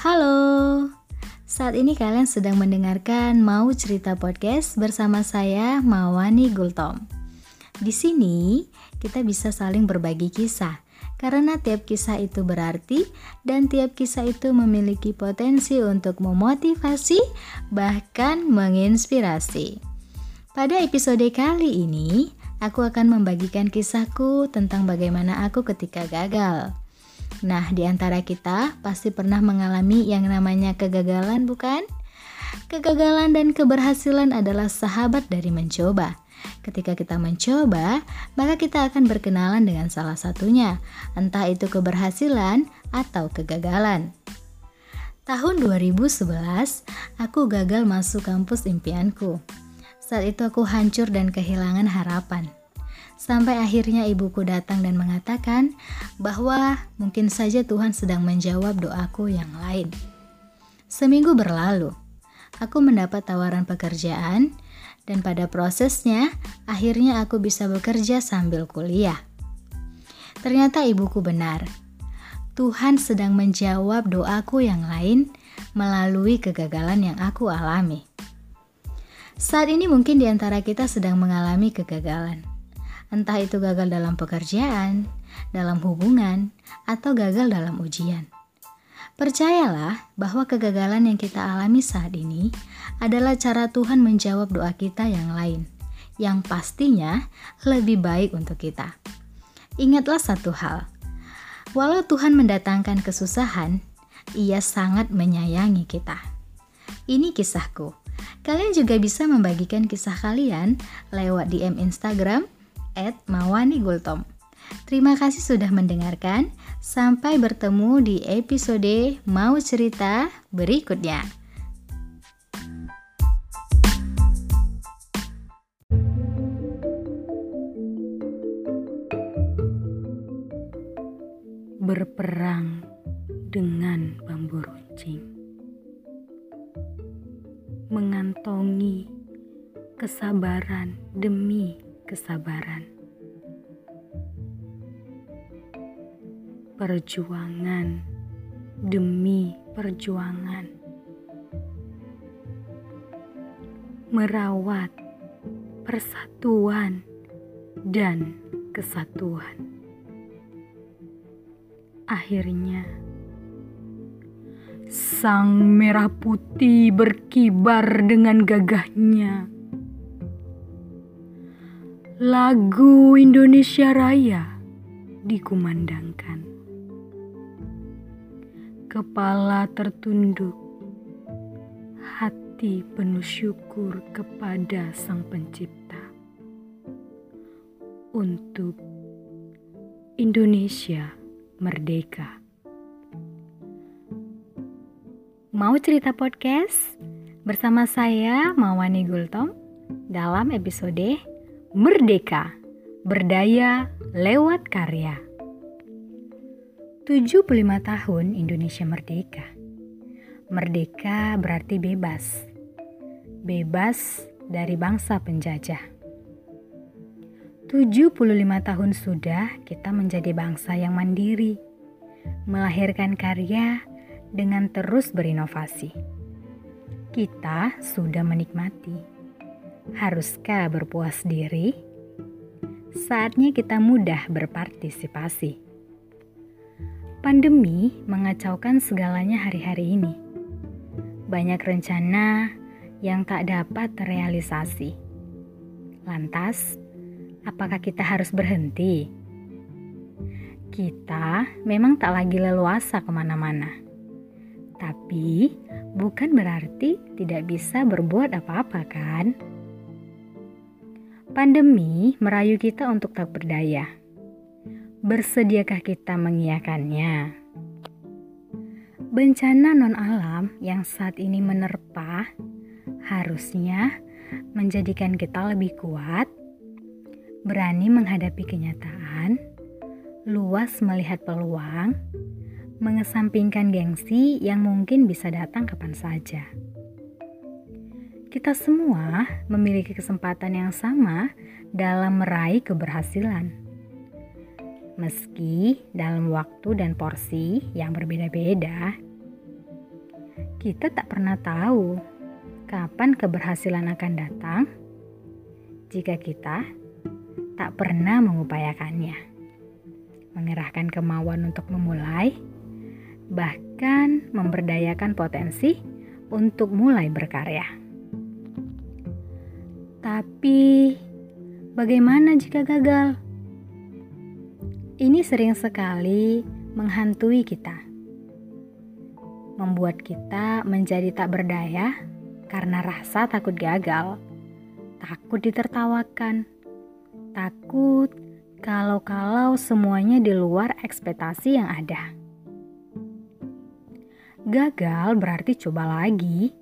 Halo, saat ini kalian sedang mendengarkan Mau Cerita Podcast bersama saya Mawani Gultom. Di sini kita bisa saling berbagi kisah karena tiap kisah itu berarti dan tiap kisah itu memiliki potensi untuk memotivasi bahkan menginspirasi. Pada episode kali ini, aku akan membagikan kisahku tentang bagaimana aku ketika gagal. Nah, di antara kita pasti pernah mengalami yang namanya kegagalan, bukan? Kegagalan dan keberhasilan adalah sahabat dari mencoba. Ketika kita mencoba, maka kita akan berkenalan dengan salah satunya, entah itu keberhasilan atau kegagalan. Tahun 2011, aku gagal masuk kampus impianku. Saat itu aku hancur dan kehilangan harapan. Sampai akhirnya ibuku datang dan mengatakan bahwa mungkin saja Tuhan sedang menjawab doaku yang lain. Seminggu berlalu, aku mendapat tawaran pekerjaan dan pada prosesnya akhirnya aku bisa bekerja sambil kuliah. Ternyata ibuku benar. Tuhan sedang menjawab doaku yang lain melalui kegagalan yang aku alami. Saat ini mungkin di antara kita sedang mengalami kegagalan entah itu gagal dalam pekerjaan, dalam hubungan, atau gagal dalam ujian. Percayalah bahwa kegagalan yang kita alami saat ini adalah cara Tuhan menjawab doa kita yang lain, yang pastinya lebih baik untuk kita. Ingatlah satu hal, walau Tuhan mendatangkan kesusahan, Ia sangat menyayangi kita. Ini kisahku. Kalian juga bisa membagikan kisah kalian lewat DM Instagram at Mawani Gultom. Terima kasih sudah mendengarkan. Sampai bertemu di episode Mau Cerita berikutnya. Berperang dengan bambu runcing. Mengantongi kesabaran demi kesabaran. Perjuangan demi perjuangan. Merawat persatuan dan kesatuan. Akhirnya, sang merah putih berkibar dengan gagahnya lagu Indonesia Raya dikumandangkan. Kepala tertunduk, hati penuh syukur kepada Sang Pencipta untuk Indonesia merdeka. Mau cerita podcast bersama saya Mawani Gultom dalam episode Merdeka, berdaya lewat karya. 75 tahun Indonesia merdeka. Merdeka berarti bebas. Bebas dari bangsa penjajah. 75 tahun sudah kita menjadi bangsa yang mandiri, melahirkan karya dengan terus berinovasi. Kita sudah menikmati Haruskah berpuas diri? Saatnya kita mudah berpartisipasi. Pandemi mengacaukan segalanya hari-hari ini. Banyak rencana yang tak dapat terrealisasi. Lantas, apakah kita harus berhenti? Kita memang tak lagi leluasa ke mana-mana. Tapi, bukan berarti tidak bisa berbuat apa-apa kan? Pandemi merayu kita untuk tak berdaya. Bersediakah kita mengiyakannya? Bencana non-alam yang saat ini menerpa harusnya menjadikan kita lebih kuat, berani menghadapi kenyataan, luas melihat peluang, mengesampingkan gengsi yang mungkin bisa datang kapan saja. Kita semua memiliki kesempatan yang sama dalam meraih keberhasilan. Meski dalam waktu dan porsi yang berbeda-beda, Kita tak pernah tahu kapan keberhasilan akan datang jika kita tak pernah mengupayakannya. Mengerahkan kemauan untuk memulai, bahkan memberdayakan potensi untuk mulai berkarya. Tapi, bagaimana jika gagal? Ini sering sekali menghantui kita membuat kita menjadi tak berdaya karena rasa takut gagal, takut ditertawakan, takut kalau-kalau semuanya di luar ekspektasi yang ada. Gagal berarti coba lagi.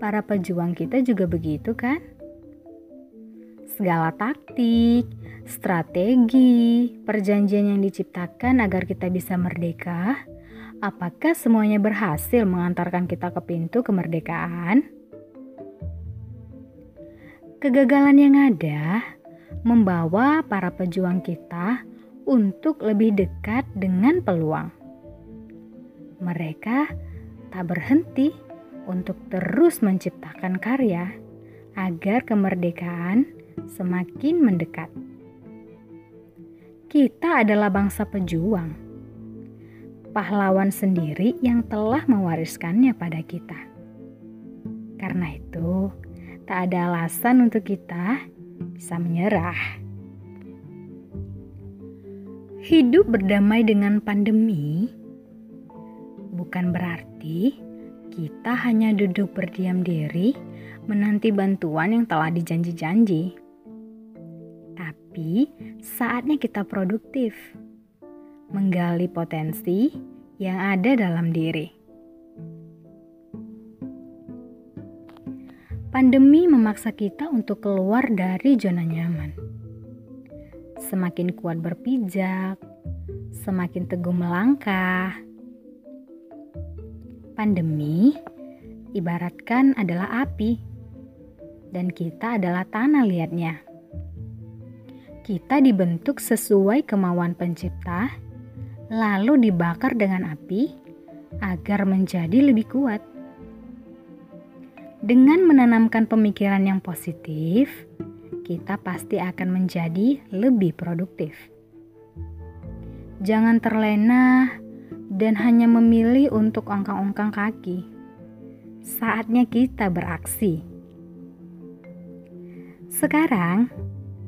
Para pejuang kita juga begitu kan? Segala taktik, strategi, perjanjian yang diciptakan agar kita bisa merdeka Apakah semuanya berhasil mengantarkan kita ke pintu kemerdekaan? Kegagalan yang ada membawa para pejuang kita untuk lebih dekat dengan peluang. Mereka tak berhenti untuk terus menciptakan karya agar kemerdekaan semakin mendekat. Kita adalah bangsa pejuang pahlawan sendiri yang telah mewariskannya pada kita. Karena itu, tak ada alasan untuk kita bisa menyerah. Hidup berdamai dengan pandemi bukan berarti kita hanya duduk berdiam diri menanti bantuan yang telah dijanji-janji. Tapi saatnya kita produktif menggali potensi yang ada dalam diri. Pandemi memaksa kita untuk keluar dari zona nyaman. Semakin kuat berpijak, semakin teguh melangkah. Pandemi ibaratkan adalah api, dan kita adalah tanah liatnya. Kita dibentuk sesuai kemauan Pencipta lalu dibakar dengan api agar menjadi lebih kuat. Dengan menanamkan pemikiran yang positif, kita pasti akan menjadi lebih produktif. Jangan terlena dan hanya memilih untuk ongkang-ongkang kaki. Saatnya kita beraksi. Sekarang,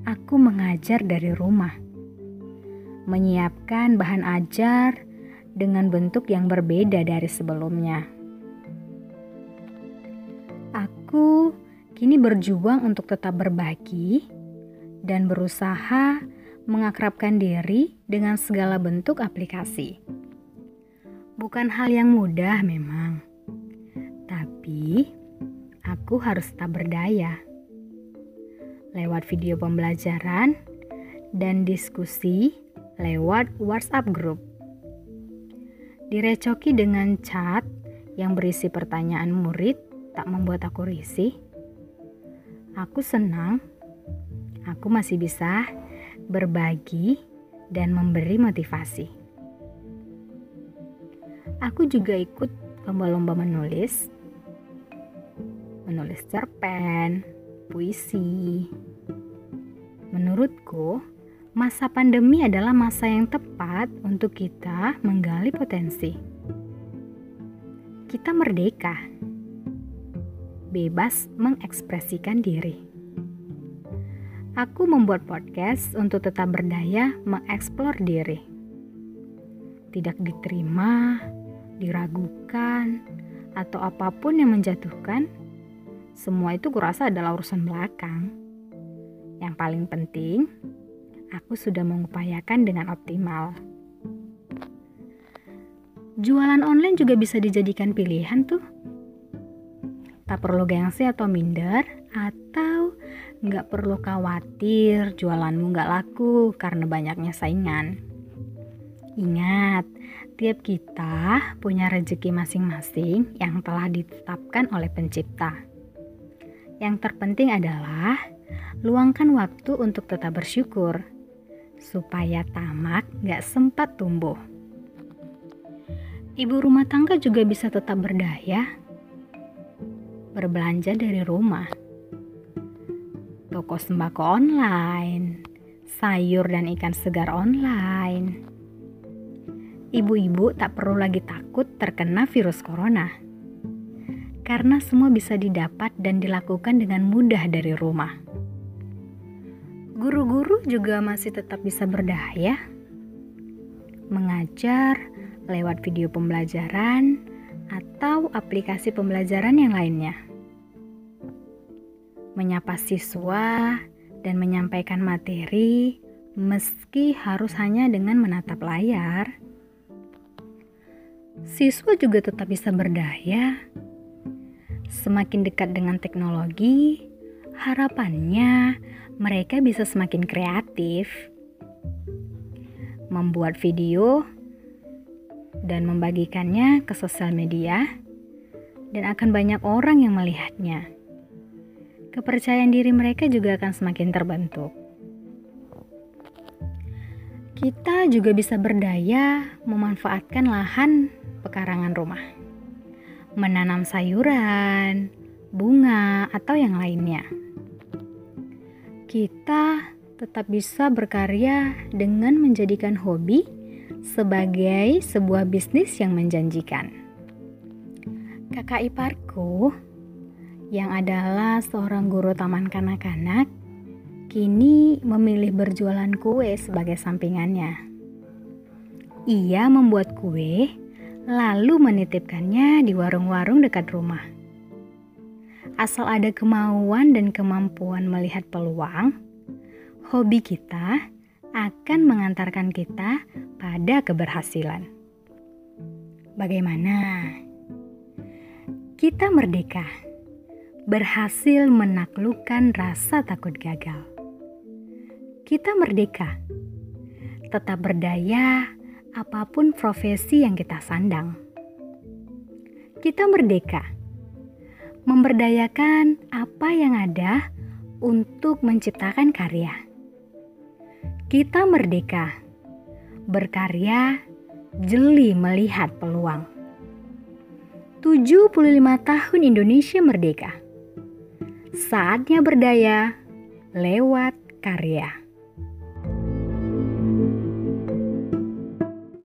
aku mengajar dari rumah menyiapkan bahan ajar dengan bentuk yang berbeda dari sebelumnya. Aku kini berjuang untuk tetap berbagi dan berusaha mengakrabkan diri dengan segala bentuk aplikasi. Bukan hal yang mudah memang, tapi aku harus tetap berdaya. Lewat video pembelajaran dan diskusi lewat WhatsApp group. Direcoki dengan chat yang berisi pertanyaan murid tak membuat aku risih. Aku senang aku masih bisa berbagi dan memberi motivasi. Aku juga ikut lomba-lomba menulis, menulis cerpen, puisi. Menurutku, Masa pandemi adalah masa yang tepat untuk kita menggali potensi. Kita merdeka, bebas mengekspresikan diri. Aku membuat podcast untuk tetap berdaya mengeksplor diri. Tidak diterima, diragukan, atau apa pun yang menjatuhkan, semua itu kurasa adalah urusan belakang. Yang paling penting, aku sudah mengupayakan dengan optimal. Jualan online juga bisa dijadikan pilihan tuh. Tak perlu gengsi atau minder, atau nggak perlu khawatir jualanmu nggak laku karena banyaknya saingan. Ingat, tiap kita punya rezeki masing-masing yang telah ditetapkan oleh pencipta. Yang terpenting adalah luangkan waktu untuk tetap bersyukur supaya tamak gak sempat tumbuh. Ibu rumah tangga juga bisa tetap berdaya berbelanja dari rumah. Toko sembako online, sayur dan ikan segar online. Ibu-ibu tak perlu lagi takut terkena virus corona. Karena semua bisa didapat dan dilakukan dengan mudah dari rumah. Guru-guru juga masih tetap bisa berdaya mengajar lewat video pembelajaran atau aplikasi pembelajaran yang lainnya. Menyapa siswa dan menyampaikan materi meski harus hanya dengan menatap layar. Siswa juga tetap bisa berdaya. Semakin dekat dengan teknologi, harapannya mereka bisa semakin kreatif membuat video dan membagikannya ke sosial media, dan akan banyak orang yang melihatnya. Kepercayaan diri mereka juga akan semakin terbentuk. Kita juga bisa berdaya memanfaatkan lahan pekarangan rumah, menanam sayuran, bunga, atau yang lainnya. Kita tetap bisa berkarya dengan menjadikan hobi sebagai sebuah bisnis yang menjanjikan. Kakak iparku yang adalah seorang guru taman kanak-kanak kini memilih berjualan kue sebagai sampingannya. Ia membuat kue lalu menitipkannya di warung-warung dekat rumah. Asal ada kemauan dan kemampuan melihat peluang, hobi kita akan mengantarkan kita pada keberhasilan. Bagaimana? Kita merdeka, berhasil menaklukkan rasa takut gagal. Kita merdeka, tetap berdaya apa pun profesi yang kita sandang. Kita merdeka, memberdayakan apa yang ada untuk menciptakan karya kita merdeka, berkarya, jeli melihat peluang. 75 tahun Indonesia merdeka. Saatnya berdaya lewat karya.